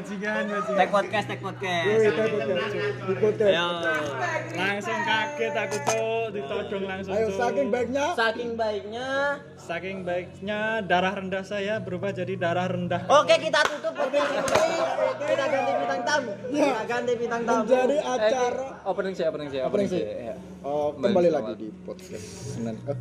bajingan bajingan Tek podcast, tek podcast. Wih, podcast. Di langsung kaget aku tuh ditodong langsung Ayo saking baiknya Saking baiknya. saking baiknya darah rendah saya berubah jadi darah rendah Oke, kita tutup podcast ini. Kita ganti bintang tamu. Kita ganti bintang tamu. menjadi acara Opening sih, opening sih, Opening sih. Iya. Oh, Kembali lagi di podcast Senin. Eh,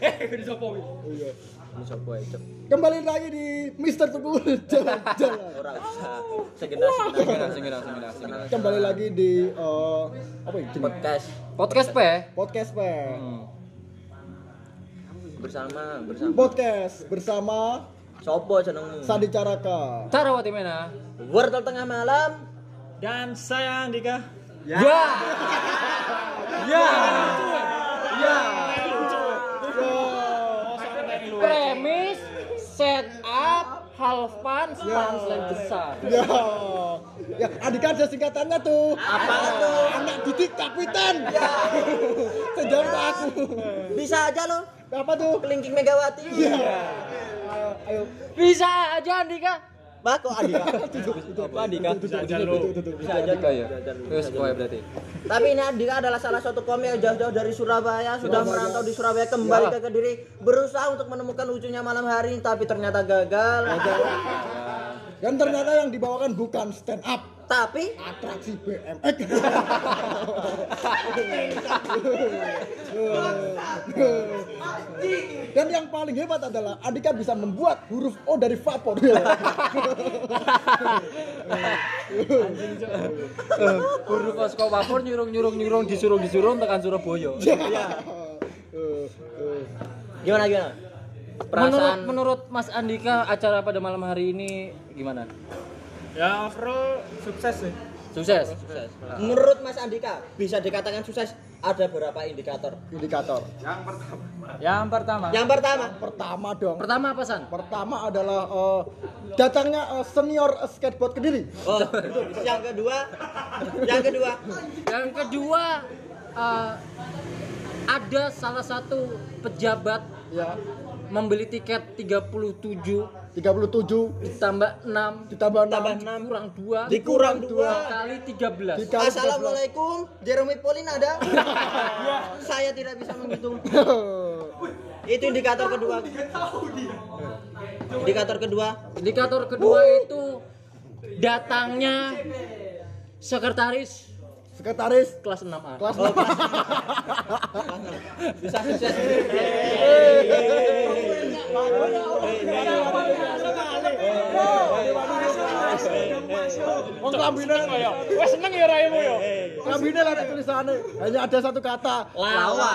Eh, disopo. oh iya. Kembali lagi di Mister Tukul jalan-jalan. Ora usah. Segenap segenap. Singgira, singgira, singgira. Kembali lagi di eh, apa ini? Podcast Podcast P. Podcast Pe. Hmm. bersama bersama. Podcast bersama Sopo jenengmu? Sandi Caraka. Tarawati Mena. Wortel tengah malam. dan saya Andika Ya. Ya. Ya. Premis, setup, half punch, punchline besar. Ya. Ya, Andika ada singkatannya tuh. Apa tuh? Anak didik kapitan. Ya. Sejauh aku. Bisa aja lo. Apa tuh? Kelingking Megawati. Ya. Ayo. Bisa aja Andika. Kok Andika? Bisa aja lu Bisa aja. Andika ya. Terus boy berarti. Tapi ini Andika adalah salah satu komik yang jauh-jauh dari Surabaya, sudah merantau di Surabaya kembali ke Kediri, berusaha untuk menemukan lucunya malam hari, tapi ternyata gagal. Dan ternyata yang dibawakan bukan stand up, Tapi atraksi BMX. Dan yang paling hebat adalah Andika bisa membuat huruf O dari vapor. Guru kos kok vapor nyurung nyurung nyurung disuruh disuruh tekan Surabaya. gimana gimana? Menurut Perasaan menurut Mas Andika acara pada malam hari ini gimana? Ya overall sukses sih Sukses. sukses. Menurut Mas Andika bisa dikatakan sukses ada berapa indikator? Indikator. yang pertama Yang pertama, Pertama dong. Pertama apa San? Pertama adalah eh, datangnya eh, senior skateboard Kediri. oh, yang kedua, yang kedua, Yang kedua eh, ada salah satu pejabat Ya, membeli tiket 37 37 ditambah 6 ditambah tambah 6 enam, kurang 2 dikurang dua. kali 13. dikali 13. Assalamualaikum, Jeremy Pauline ada? Saya tidak bisa menghitung. Itu indikator kedua. Indikator kedua, Indikator kedua itu datangnya sekretaris Sekretaris kelas 6A. kelas bisa sukses. Kelambine ya. wes seneng ya raimu ya Kelambine lah ada tulisannya. Hanya ada satu kata. Lawa.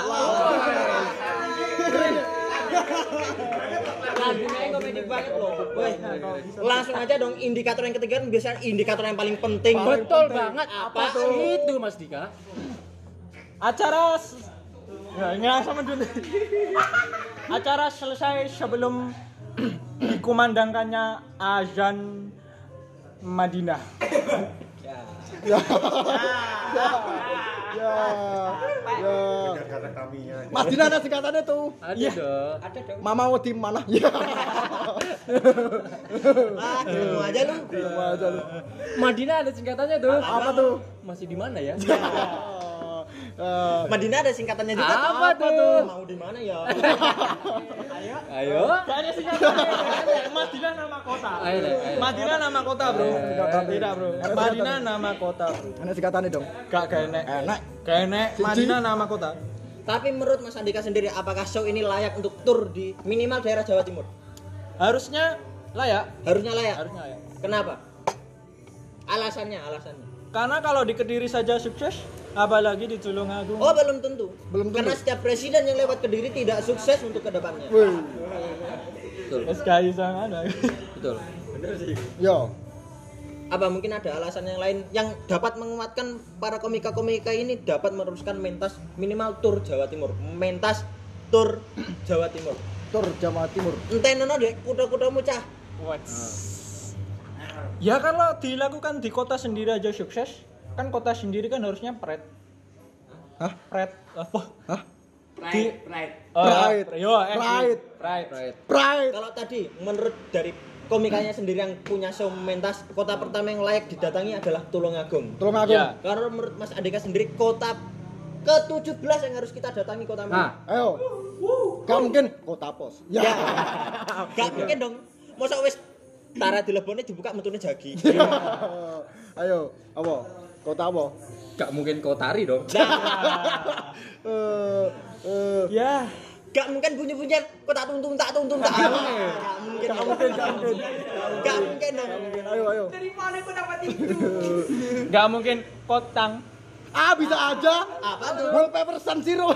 Langsung aja dong indikator yang ketiga biasanya indikator yang paling penting. Betul banget. Apa itu Mas Dika? acara ya ini langsung dulu acara selesai sebelum dikumandangkannya azan Madinah Ya. Ya. Ya. Ya. Mas Dina ada singkatannya tuh. Ada dong. Mama mau di mana? Ya. Ah, aja lu. Sama aja lu. Madinah ada singkatannya tuh. Apa tuh? Masih di mana ya? Eh, Madinah ada singkatannya juga. Apa tuh? Mau di mana ya? Ayo. Gak ada singkatannya Madinah nama kota Ayo ayo. Madinah nama kota bro tidak bro Madinah nama kota bro Ada singkatannya dong. gak kene Enak. kene Madinah nama kota Tapi menurut Mas Andika sendiri, apakah show ini layak untuk tur di minimal daerah Jawa Timur? harusnya layak Harusnya layak. harusnya layak Kenapa? Alasannya, alasannya. karena kalau di Kediri saja sukses apalagi di Tulungagung Oh, belum tentu. Belum tentu. Karena setiap presiden yang lewat Kediri tidak sukses untuk ke depannya. Wih. Betul. Wes gak bisa ada Betul. Yo. Apa mungkin ada alasan yang lain yang dapat menguatkan para komika-komika ini dapat meneruskan mentas minimal tur Jawa Timur, mentas tur Jawa Timur. Tur Jawa Timur. Entenono deh, kuda-kuda mucah. Ya kalau dilakukan di kota sendiri aja sukses, kan kota sendiri kan harusnya pret. Hah? Pret apa? Hah? Di Pride. Oh, Pride. Yo, eh, Pride. Pride. Pride. Pride. Kalau tadi menurut dari komikanya sendiri yang punya show mentas kota pertama yang layak didatangi adalah Tulungagung Tolong aku. Ya. karena menurut Mas Andika sendiri kota ke-17 yang harus kita datangi kota mana? Nah, Ayo. Gak mungkin kota pos. Ya. Ya. Gak mungkin dong. Masa wis tara dilebone dibuka metune jagi. Ayo, apa? Kota apa? gak mungkin kau tari dong. Nah, Eh, eh, Ya, gak mungkin bunyi-bunyian kok tak tuntung tak tuntung tak. Gak mungkin. Gak mungkin, gak mungkin. Gak mungkin dong. ayo, ayo. nggak mungkin kotang. Ah, bisa aja. Apa tuh? Wallpaper San Siro.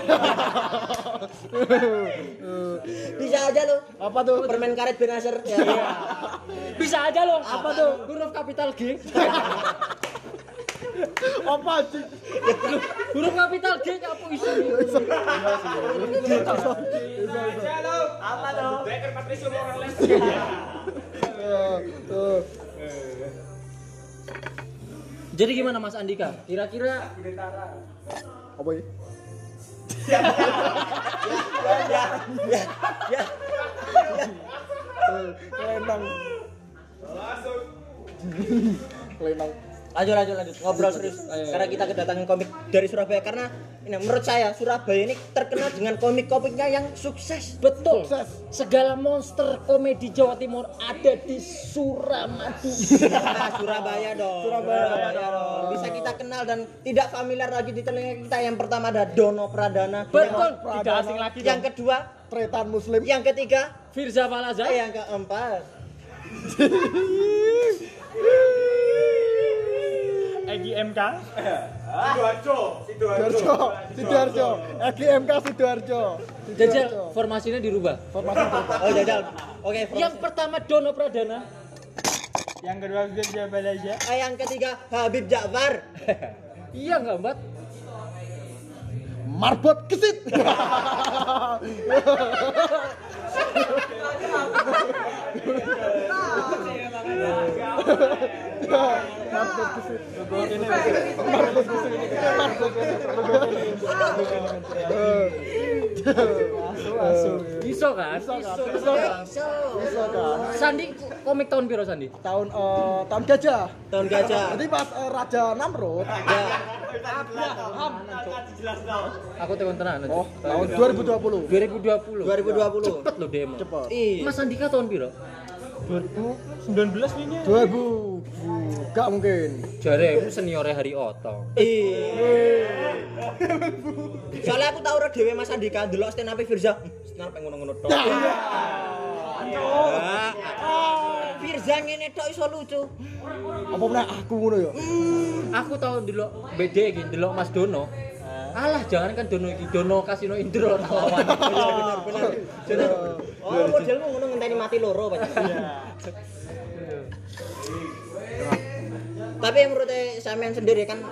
Bisa aja lo. apa tuh? Permen karet Benaser. Ya. Bisa aja loh. Apa tuh? Huruf kapital G. Apa sih? Huruf kapital G apa isi? Eh, eh. Jadi gimana Mas Andika? Kira-kira Apa ya? Ya. Ya. Eh, Lenang. Lenang. Lanjut lanjut lanjut ngobrol serius. Karena kita kedatangan komik dari Surabaya karena ini menurut saya Surabaya ini terkenal dengan komik-komiknya yang sukses. betul. Sukses. Segala monster komedi Jawa Timur ada di Suramadu. Nah, Surabaya dong. Surabaya, dong. Bisa kita kenal dan tidak familiar lagi di telinga kita. Yang pertama ada Dono Pradana. Betul. Yang, Tidak asing lagi yang dong. kedua, Tretan Muslim. yang ketiga, Firza Falaza. eh, yang keempat. MK. Sidoarjo. Sidoarjo. EGMK Sidoarjo. Jajal formasinya dirubah. Formasi Tretan. Oh, jajal. Oke, Yang pertama Dono Pradana. Yang kedua Firza Balaja. eh, yang ketiga Habib Ja'far. Iya nggak Mbak? Marbot kesit. Iso kan? Bisa kan? Kan? Bisa kan? Sandi komik tahun piro Sandi? Tahun eh, tahun gajah. Tahun gajah. Jadi pas eh, Raja Namrud. Ya. Aku tekan tenan. Oh, tahun 2020. 2020. 2020. Cepet lo demo. Cepet. Mas Andika tahun piro? 2019 ini. 2000. Gak mungkin. Jare aku seniore Hari Oto. Ih. Soalnya aku tahu dhewe Mas Andika delok stand up Firza. Stand up ngono-ngono tok. Ah, Firza ngene tok iso lucu. Apa meneh aku ngono ya? Aku tahu delok BD iki, delok Mas Dono. Alah, jangan kan Dono iki, Dono Kasino Indro lawan. Bener bener. Bener. Oh, modelmu ngono ngenteni mati loro Pak. Tapi menurut sampean sendiri kan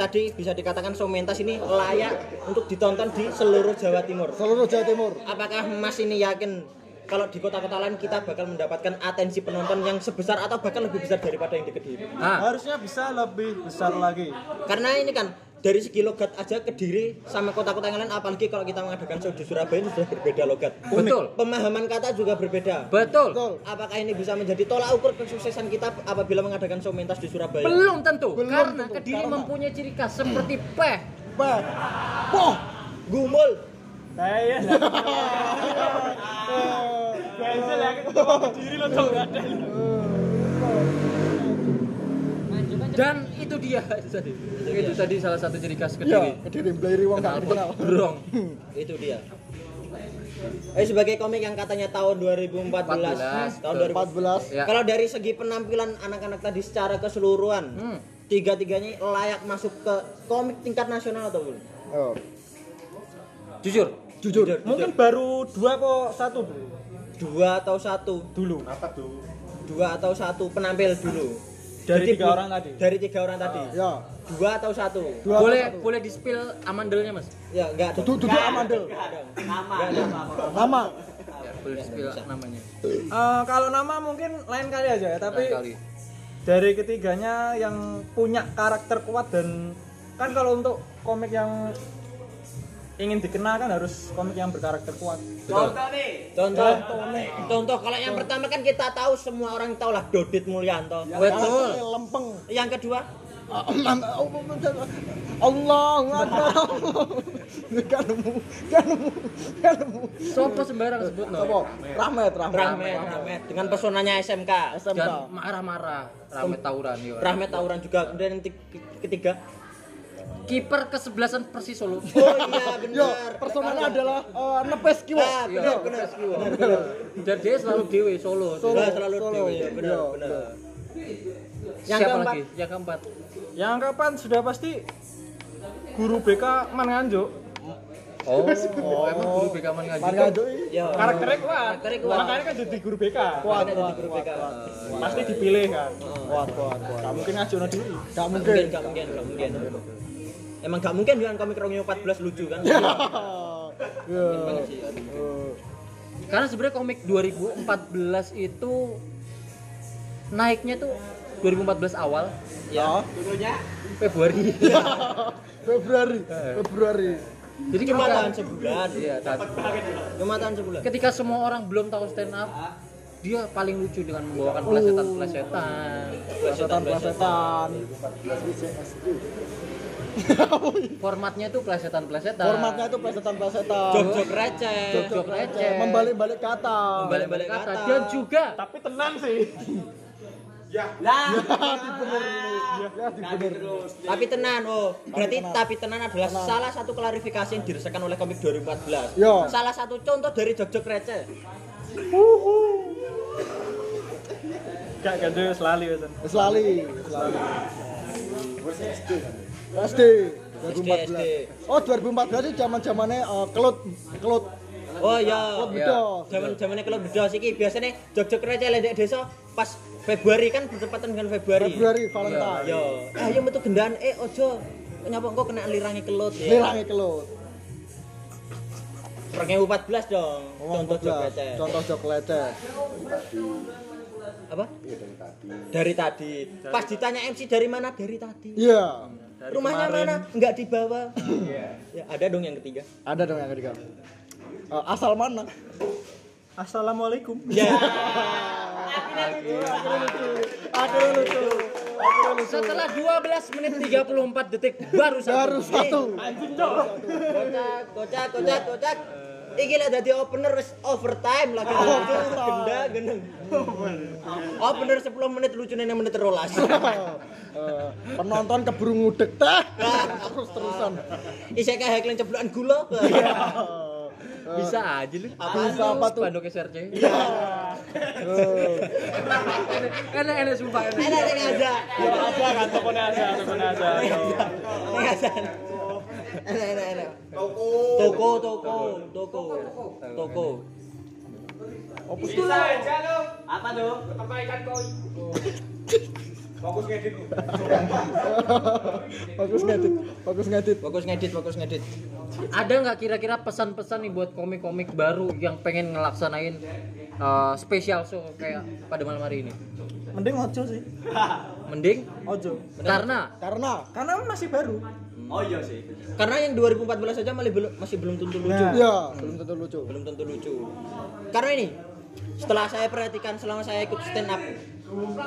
tadi bisa dikatakan Somentas ini layak untuk ditonton di seluruh Jawa Timur. Seluruh Jawa Timur. Apakah Mas ini yakin kalau di kota-kota lain kita bakal mendapatkan atensi penonton yang sebesar atau bahkan lebih besar daripada yang di Kediri? Ah, Harusnya bisa lebih besar lagi. Karena ini kan dari segi logat aja Kediri sama kota-kota yang lain apalagi kalau kita mengadakan show di Surabaya ini sudah berbeda logat. betul. Pemahaman kata juga berbeda. Betul. Betul. Apakah ini bisa menjadi tolak ukur kesuksesan kita apabila mengadakan show mentas di Surabaya? Belum tentu, Belum karena tentu, Kediri karena- mempunyai ciri khas seperti peh. Bah. Poh. Gumul. Saya Gazel ya ketemu diri lo tau gak ada. Dan itu dia itu tadi. Itu tadi salah satu ciri khas Ya, Kediri. Kediri Blairi wong gak kenal. Brong. Itu dia. Eh sebagai komik yang katanya tahun 2014, 14, tahun 2014. 14. Ya. Kalau dari segi penampilan anak-anak tadi secara keseluruhan, Hmm. tiga-tiganya layak masuk ke komik tingkat nasional atau belum? Oh. Jujur, Jujur. Mungkin baru dua kok satu dulu. Dua atau satu? Dulu. Dua atau satu penampil dulu. Dari tiga orang tadi. Dari tiga orang tadi. Ya. Dua atau satu? Dua boleh satu. boleh di spill amandelnya mas? Ya enggak dong. Duduk duduk amandel. Dong. Nama. Ya, boleh di spill namanya. Eh, kalau nama mungkin lain kali aja ya, tapi Lain kali. dari ketiganya yang punya karakter kuat dan kan kalau untuk komik yang ingin dikenal kan harus komik yang berkarakter kuat. Contoh. Contoh kalau yang pertama kan kita tahu semua orang tahu lah Dodit Mulyanto. Betul. lempeng. Yang kedua? Allah Akbar. Nemu Gak nemu Sopo sembarang sebut no. Apa? Rahmat Rahmat. Rahmat Rahmat. Dengan pesonanya SMK SMK Dan marah-marah. Rame tawuran yo. Rahmat Tauran juga. Kemudian ketiga Kiper kesebelasan Persis Solo. oh iya benar Yo, personalnya adalah eh, nepes kiwa. ah benar benar Dan dia selalu dewe Solo. Solo. Nah, selalu Solo. dewe ya benar Iya, benar benar. yang Siapa keempat lagi? Yang keempat. Yang kapan sudah pasti guru BK Man Nganjuk. Oh, emang guru BK Man ngaji. Ado ya Karakternya kuat. Karakternya kuat. Makanya kan jadi guru BK. kuat kuat guru kuat, BK. Pasti dipilih kan. kuat kuat kuat. Gak mungkin ngajono diri. Gak Gak mungkin. mungkin, gak mungkin, gak mungkin. Emang gak mungkin dengan komik Romeo 14 lucu kan? Ya. Karena sebenarnya komik 2014 itu naiknya tuh 2014 awal Ya. Februari. Februari Februari. Jadi Cuma tahan sebulan. Iya, tahan. Cuma tahan sebulan. ketika semua orang belum tahu stand up, dia paling lucu dengan membawakan plesetan-plesetan. Plesetan plesetan. Formatnya tuh plesetan-plesetan. Formatnya itu plesetan plesetan. Jok-jok receh. Jok-jok receh. Membalik-balik kata. Membalik-balik kata. kata. Dan juga Tapi tenang sih. Ya dibener. Tapi tenan, oh. Berarti tapi tenan adalah salah satu klarifikasi yang dirasakan oleh komik 2014. Yo. Salah satu contoh dari jok-jok receh. Gak ganjil selalu ya. San. Selali, selali. SD SD. 2014. Oh 2014 itu zaman zamannya kelut kelut Oh iya. kelut Iya. bedos. Zaman zamannya kalau bedos iki biasanya jok-jok receh lendek desa pas Februari kan bertepatan dengan Februari. Februari Valentine. Yo, ayo metu gendaan eh ojo nyapa engko kena lirangi kelut ya. Lirangi kelut. 2014 dong. Contoh jok 14. receh. Contoh jok leceh. Apa? Dari tadi. Pas ditanya MC dari mana? Dari tadi. Iya. Rumahnya mana? Enggak dibawa. ya, ada dong yang ketiga. Ada dong yang ketiga. Eh, asal mana? Assalamualaikum. Ya. Akhirnya lucu. setelah 12 menit 34 detik baru satu. Baru satu. Kocak, kocak, kocak, kocak. Iki lah dadi opener wis overtime lagi. Genda geneng. Opener 10 menit lucu nene menit 12. Eh, penonton keburu ngudek teh. Terus terusan. Isek kayak hekling ceblokan gula. Bisa aja lu. Bisa apa tuh? Spanduk SRC. Eh, Enak-enak sumpah enak. Enak enak aja. Ya ada kan tokonya ada, tokonya ada. Enak aja. Enak enak enak. Toko, toko, toko, toko. Bagus ngedit. Bagus ngedit. Fokus ngedit, fokus ngedit. Ada nggak kira-kira pesan-pesan nih buat komik-komik baru yang pengen ngelaksanain uh, spesial show kayak pada malam hari ini? Mending ojo sih. Mending Ojo. karena Karena Karena masih baru. Karena yang 2014 saja masih belum masih belum tentu lucu. Nah. ya belum tentu lucu. Belum tentu lucu. Karena ini setelah saya perhatikan selama saya ikut stand up,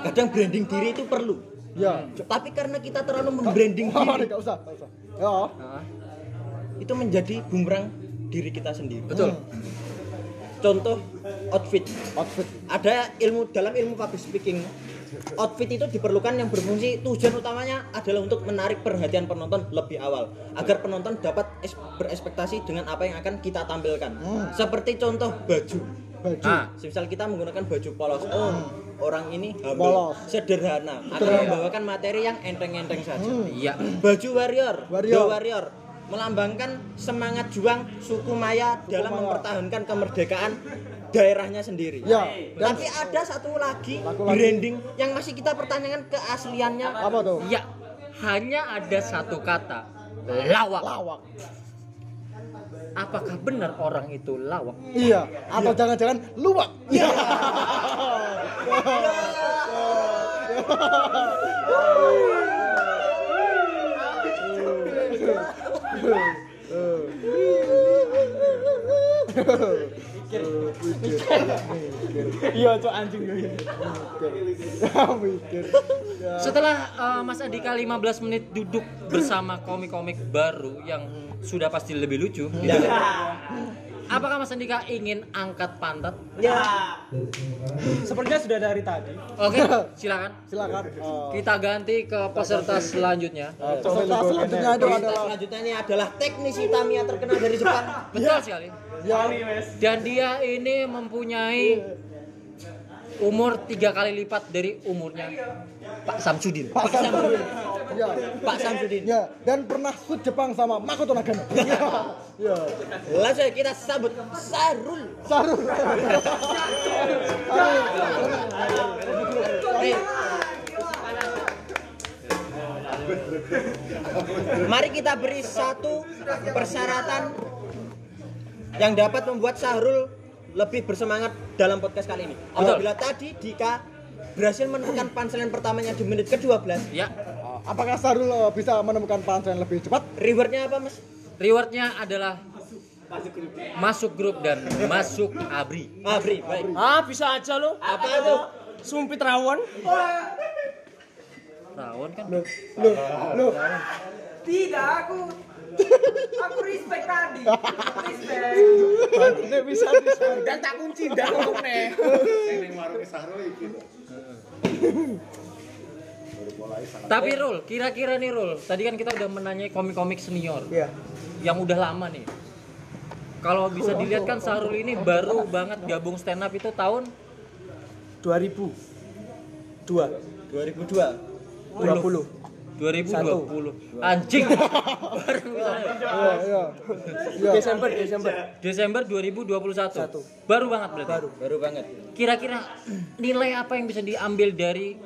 kadang branding diri itu perlu. Ya. Tapi karena kita terlalu membranding diri, enggak usah, usah. Ya. Itu menjadi bumerang diri kita sendiri. betul. Contoh outfit. Outfit. Ada ilmu dalam ilmu public speaking. Outfit itu diperlukan yang berfungsi tujuan utamanya adalah untuk menarik perhatian penonton lebih awal agar penonton dapat es- berespektasi dengan apa yang akan kita tampilkan. Seperti contoh baju. Baju. Ah, Misal kita menggunakan baju polos. Oh, orang ini humble, Polos. sederhana, akan membawakan materi yang enteng-enteng saja. iya. Baju warrior, Warrior. The warrior melambangkan semangat juang suku Maya dalam Maya. mempertahankan kemerdekaan daerahnya sendiri. Ya. Dan Tapi ada satu lagi Satu lagi. branding yang masih kita pertanyakan keasliannya. apa tuh? Iya. Hanya ada satu kata. Lawak. Lawak. Apakah benar orang itu lawak? Iya. Atau jangan-jangan luwak. Iya. Iya, cok anjing. Mikir. Ya mikir. Ya. Setelah uh, Mas Andika 15 menit duduk bersama komik-komik baru yang sudah pasti lebih lucu, gitu. apakah Mas Andika ingin angkat pantat? Ya. Sepertinya sudah dari tadi. Oke, silakan. Silakan. Oh. Kita ganti ke peserta selanjutnya. Peserta selanjutnya itu Berita adalah selanjutnya ini adalah teknisi Tamiya terkenal dari Jepang. Betul sekali. Yang Dan dia ini mempunyai umur tiga kali lipat dari umurnya Pak Samsudin. Pak Samsudin. Ya. Pak Samsudin. Ya, dan pernah shoot Jepang sama Makoto Nagano. Ya. Ya. Langsung aja kita sambut Sarul. Sarul. Eh. Mari kita beri satu persyaratan yang dapat membuat Sahrul lebih bersemangat dalam podcast kali ini. Apabila tadi Dika berhasil menemukan punchline pertamanya di menit ke-12, Ya, Apakah Sarul eh, bisa menemukan punchline lebih cepat? rewardnya apa Mas? rewardnya adalah masuk grup dan masuk abri. Ah, Bri, baik. Ah, bisa aja lo. Apa itu? Sumpit rawon. Rawon kan? Loh, loh, loh. Tidak, aku aku respect tadi. Respect. Nek bisa bisa. Dan tak kunci dah nih. Tapi Rul, kira-kira nih Rul, tadi kan kita udah menanyai komik-komik senior Iya. yang udah lama nih. Kalau bisa dilihat kan Sarul ini baru banget gabung stand up itu tahun 2000. Dua. 2002. 20. 2020. Anjing. baru. Iya, iya. Desember, Desember. Desember 2021. Baru banget berarti. Baru. Baru banget. Kira-kira nilai apa yang bisa diambil dari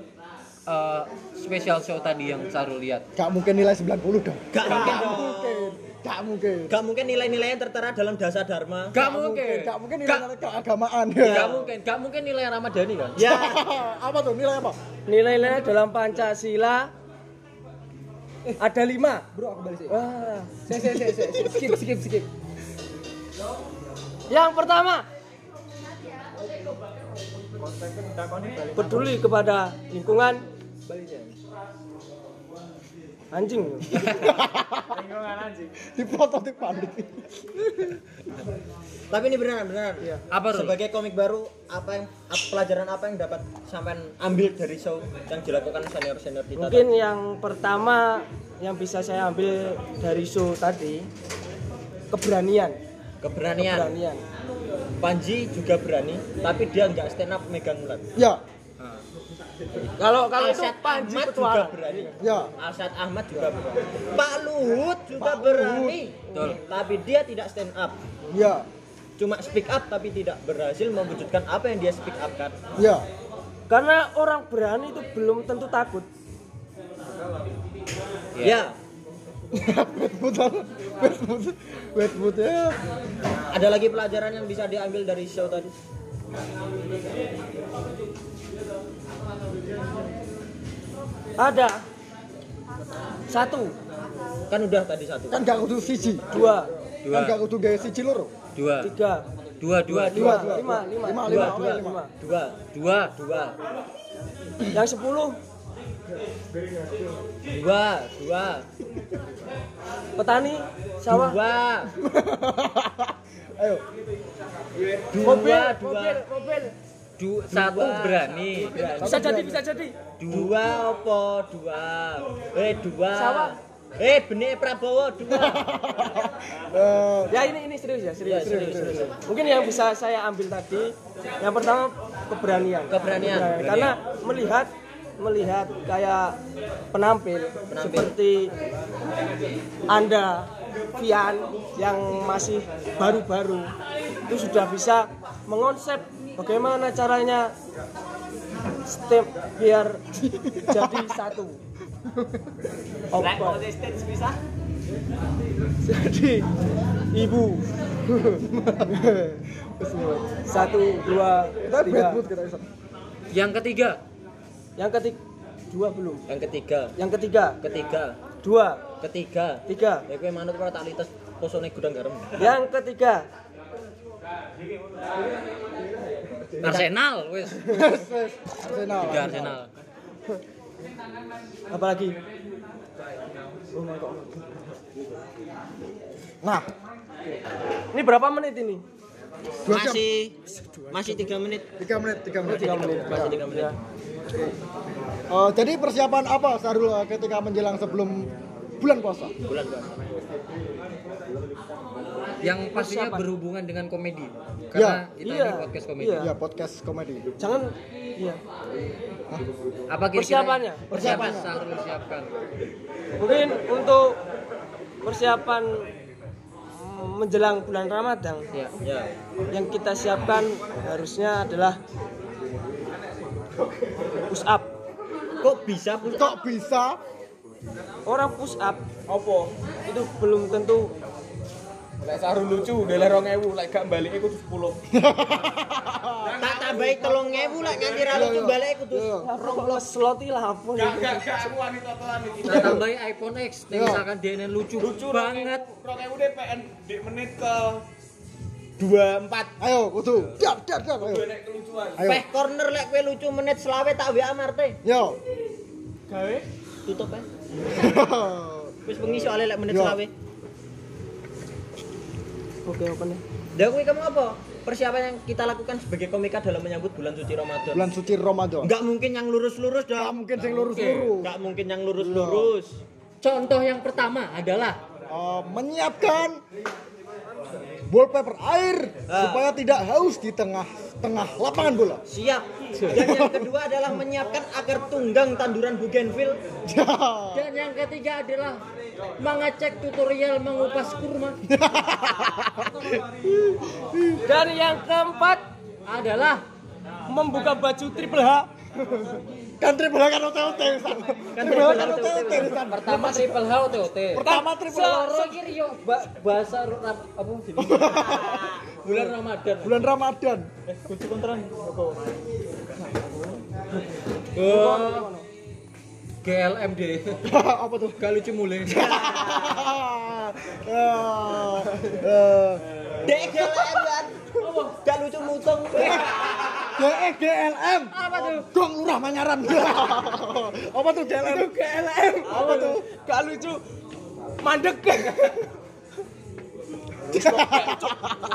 uh, special show tadi yang Sarul lihat? Gak mungkin nilai 90 dong. Gak mungkin dong. mungkin. Gak mungkin. Gak mungkin nilai-nilai yang tertera dalam dasa dharma. Gak mungkin. Gak mungkin nilai keagamaan. Gak mungkin. Gak mungkin nilai Ramadhani kan? Ya, apa tuh nilai apa? Nilai-nilai dalam Pancasila ada lima. Bro, aku balik sih. Wah. Si, si, si. skip, skip, skip. Yang pertama peduli kepada lingkungan anjing Dipoto di panik. tapi ini beneran beneran. Apa? Sebagai komik baru, apa yang ap- pelajaran apa yang dapat sampean ambil dari show yang dilakukan senior senior kita? mungkin yang pertama yang bisa saya ambil dari show tadi keberanian tadi? keberanian. keberanian Panji juga berani, tapi dia nggak stand up megang ulat. Ya, kalau kalau itu Panji Ahmad juga berani. ya. Asad Ahmad juga berani. Pak Luhut juga berani. Betul. Tapi dia tidak stand up. Ya, Cuma speak up tapi tidak berhasil mewujudkan apa yang dia speak up kan. ya. karena orang berani itu belum tentu takut Ya. Wet mood, wet ya. Ada lagi pelajaran yang bisa diambil dari show tadi? Ada satu Kan udah tadi satu. Kan gak kudu siji. dua Dua. Kan gak kudu gaya siji loro. Dua. tiga Dua, dua, dua. lima lima Lima, dua lima, dua lima Dua. Dua. Dua. yang sepuluh Dua. Dua. petani sawah Dua. Ayo. mobil Dua. Dua. mobil mobil Du, satu berani. bisa jadi bisa jadi Dua apa? Dua. Eh dua. Sawah. Eh benih Prabowo dua. Eh, ya ini ini serius ya serius, Ya, serius, serius, serius. mungkin yang bisa saya ambil tadi yang pertama keberanian Keberanian. karena melihat melihat kayak penampil, seperti anda Vian yang masih baru-baru itu sudah bisa mengonsep bagaimana caranya step biar jadi satu Obat. jadi ibu satu dua tiga bisa. Yang ketiga. yang ketiga dua belum Yang ketiga. yang ketiga Ketiga. dua Ketiga. tiga Ya kowe manut ora tak lites posone gudang garam. yang ketiga Arsenal wis. Arsenal. Udah Arsenal. Apalagi? Nah, Ini berapa menit ini? dua jam. Masih masih 3 menit. Tiga menit, tiga menit. Tiga menit. Masih 3 menit. Eh, jadi persiapan apa Sarul eh, ketika menjelang sebelum bulan puasa? Bulan puasa. Yang pastinya Persiapan. berhubungan dengan komedi. Karena kita Iya. ini podcast komedi. Iya. Ya podcast komedi. Jangan iya. Apa kira-kira Persiapannya. Persiapan Sahrul siapkan. Mungkin untuk persiapan menjelang bulan Ramadan Ya. Ya. yang kita siapkan harusnya adalah push up. Kok bisa push up? Kok bisa? Orang push up apa? Itu belum tentu Lek sarung lucu, dele 2000, lek gak balik kudu 10. Tak tambahi 3000 lek nganti ra lucu balik kudu Romblos slot lah apa Gak gak gak aku wanita telan iki. Kita tambahi iPhone X, Iya. misalkan dia lucu, Lucu banget. 2000 deh PN di menit ke 24. Ayo, kudu. Dar, dar. Ayo. Gue nek kelucuan. Peh corner lek kowe lucu menit selawe tak WA Marte. Yo. Gawe Tutup ya. Wis bengi soalnya lek menit selawe. Oke, apa nih? Dah kuwi kamu apa? Persiapan yang kita lakukan sebagai komika dalam menyambut bulan suci Ramadan. bulan suci Ramadan. Enggak mungkin yang lurus-lurus dong. mungkin sing lurus-lurus. Enggak mungkin yang lurus-lurus. Contoh yang pertama adalah Eh, menyiapkan wallpaper air Ah. supaya tidak haus di tengah-tengah lapangan bola. Siap. Dan yang kedua adalah menyiapkan agar tunggang tanduran bougainville. Ya. dan yang ketiga adalah mengecek tutorial mengupas kurma Dan yang keempat adalah membuka baju triple H. kan triple H kan OTOT San. Triple H kan OTOT San. pertama triple H OTOT Pertama triple H. Loro kiri yo ba- bahasa apa jadi bulan Ramadan Bulan Ramadan. Kunci kontran. GLMD Apa tuh? gak lucu mulai eh, Dek GLM kan. Gak lucu mutung. GLM. apa tuh Gong Lurah Manyaran. Apa tuh GLM? Itu GLM. Apa tuh? Gak lucu. Mandek.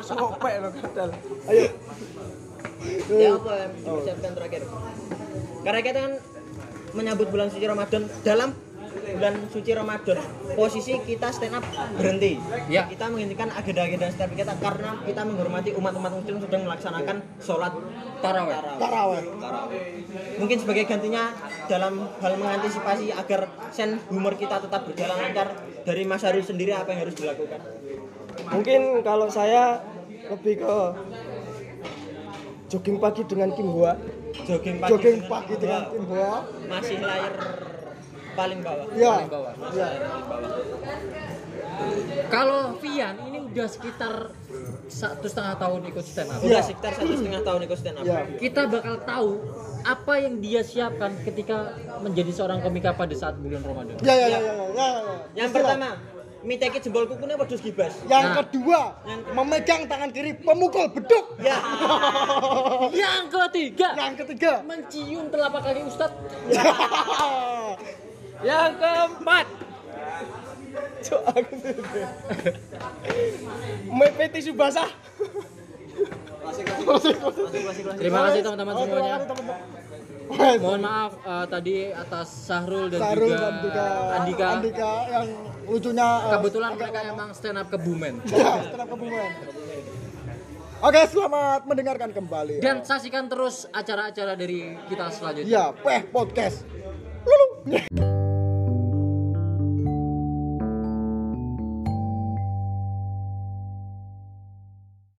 Sopek lo kadal. Ayo. Ya apa yang dipersiapkan terakhir? Karena kita kan menyambut bulan suci Ramadan dalam bulan suci Ramadan posisi kita stand up berhenti Ya. kita menghentikan agenda-agenda up kita karena kita menghormati umat-umat muslim sedang melaksanakan sholat taraweh Taraweh. mungkin sebagai gantinya dalam hal mengantisipasi agar sen humor kita tetap berjalan lancar dari Mas Haru sendiri apa yang harus dilakukan Mungkin kalau saya lebih ke jogging pagi dengan Kimboa. jogging pagi Jogging dengan- pagi dengan tim bola. masih layar paling bawah Ya. paling bawah Ya. kalau Vian ini udah sekitar satu setengah tahun ikut stand up udah Ya. sekitar satu setengah tahun ikut stand up Ya. kita bakal tahu apa yang dia siapkan ketika menjadi seorang komika pada saat bulan Ramadan Ya ya ya ya. ya, ya. Yang Istilah. pertama, miteki jempol kukunya pedus gibas. Yang Nah. kedua, memegang tangan kiri pemukul beduk. Ya. yang ketiga Yang ketiga, mencium telapak kaki Ustadz Yang keempat. Cok aku Mepe tisu basah. terima kasih teman-teman Oh, semuanya mohon maaf eh, tadi atas Sahrul dan Sarul juga, dan juga Andika Andika yang lucunya eh, kebetulan mereka lama. emang stand up kebumen ya, setelah kebumen. Oke, selamat mendengarkan kembali. dan saksikan terus acara-acara dari kita selanjutnya ya, Peh Podcast. Lulu.